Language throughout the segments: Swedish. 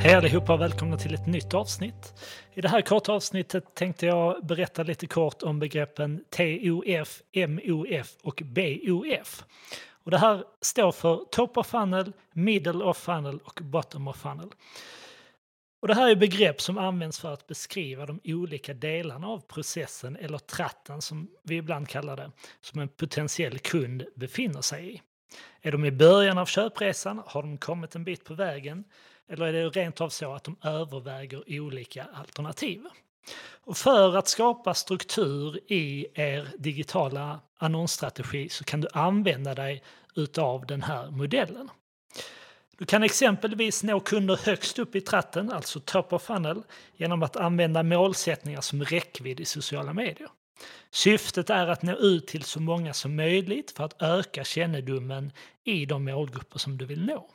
Hej allihopa och välkomna till ett nytt avsnitt. I det här korta avsnittet tänkte jag berätta lite kort om begreppen TOF, MOF och BOF. Och det här står för Top of Funnel, Middle of Funnel och Bottom of Funnel. Och det här är begrepp som används för att beskriva de olika delarna av processen, eller tratten som vi ibland kallar det, som en potentiell kund befinner sig i. Är de i början av köpresan? Har de kommit en bit på vägen? Eller är det rent av så att de överväger olika alternativ? Och för att skapa struktur i er digitala annonsstrategi så kan du använda dig utav den här modellen. Du kan exempelvis nå kunder högst upp i tratten, alltså top of funnel, genom att använda målsättningar som räckvidd i sociala medier. Syftet är att nå ut till så många som möjligt för att öka kännedomen i de målgrupper som du vill nå.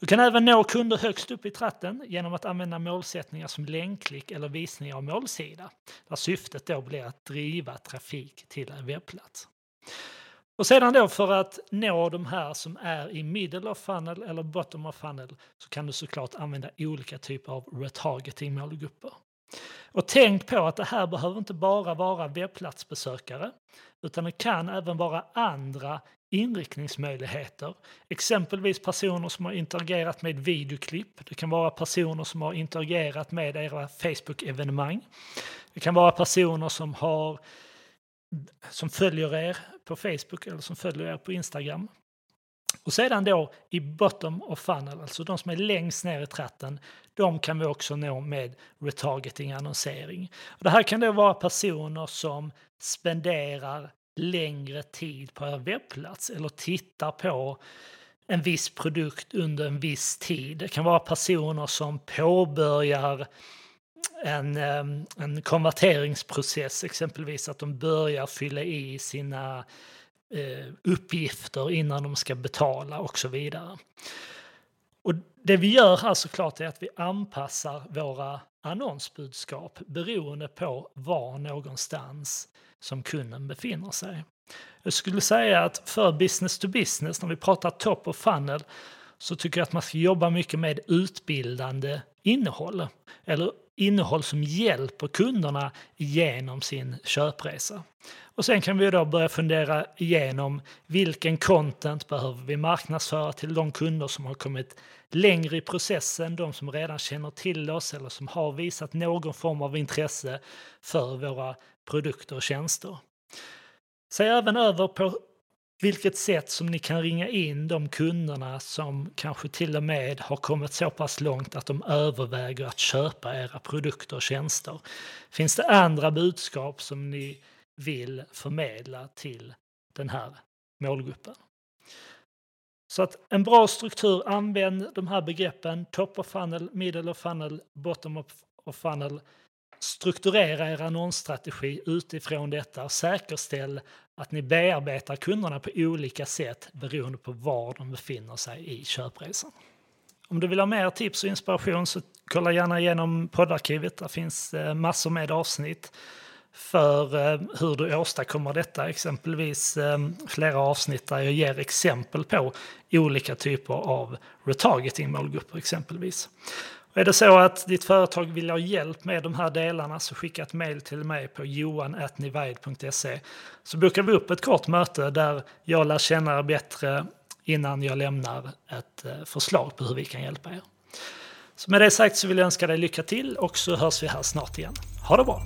Du kan även nå kunder högst upp i tratten genom att använda målsättningar som länkklick eller visning av målsida, där syftet då blir att driva trafik till en webbplats. Och sedan då för att nå de här som är i middle of funnel eller bottom of funnel så kan du såklart använda olika typer av retargeting målgrupper. Och tänk på att det här behöver inte bara vara webbplatsbesökare utan det kan även vara andra inriktningsmöjligheter. Exempelvis personer som har interagerat med videoklipp. Det kan vara personer som har interagerat med era Facebook-evenemang. Det kan vara personer som, har, som följer er på Facebook eller som följer er på Instagram. Och sedan då i bottom of funnel, alltså de som är längst ner i tratten, de kan vi också nå med retargeting annonsering. Och det här kan då vara personer som spenderar längre tid på er webbplats eller tittar på en viss produkt under en viss tid. Det kan vara personer som påbörjar en, en konverteringsprocess, exempelvis att de börjar fylla i sina Eh, uppgifter innan de ska betala och så vidare. Och det vi gör här såklart är att vi anpassar våra annonsbudskap beroende på var någonstans som kunden befinner sig. Jag skulle säga att för business to business, när vi pratar top of funnel, så tycker jag att man ska jobba mycket med utbildande innehåll. Eller innehåll som hjälper kunderna genom sin köpresa. Och sen kan vi då börja fundera igenom vilken content behöver vi marknadsföra till de kunder som har kommit längre i processen, de som redan känner till oss eller som har visat någon form av intresse för våra produkter och tjänster. Se även över på vilket sätt som ni kan ringa in de kunderna som kanske till och med har kommit så pass långt att de överväger att köpa era produkter och tjänster. Finns det andra budskap som ni vill förmedla till den här målgruppen? Så att en bra struktur, använd de här begreppen top of funnel, middle of funnel, bottom of funnel strukturera er annonsstrategi utifrån detta och säkerställ att ni bearbetar kunderna på olika sätt beroende på var de befinner sig i köpresan. Om du vill ha mer tips och inspiration så kolla gärna igenom poddarkivet. Där finns eh, massor med avsnitt för eh, hur du åstadkommer detta. Exempelvis eh, flera avsnitt där jag ger exempel på olika typer av retargeting-målgrupper exempelvis. Är det så att ditt företag vill ha hjälp med de här delarna så skicka ett mejl till mig på johan.nivide.se så bokar vi upp ett kort möte där jag lär känna er bättre innan jag lämnar ett eh, förslag på hur vi kan hjälpa er. Så med det sagt så vill jag önska dig lycka till och så hörs vi här snart igen. Ha det bra!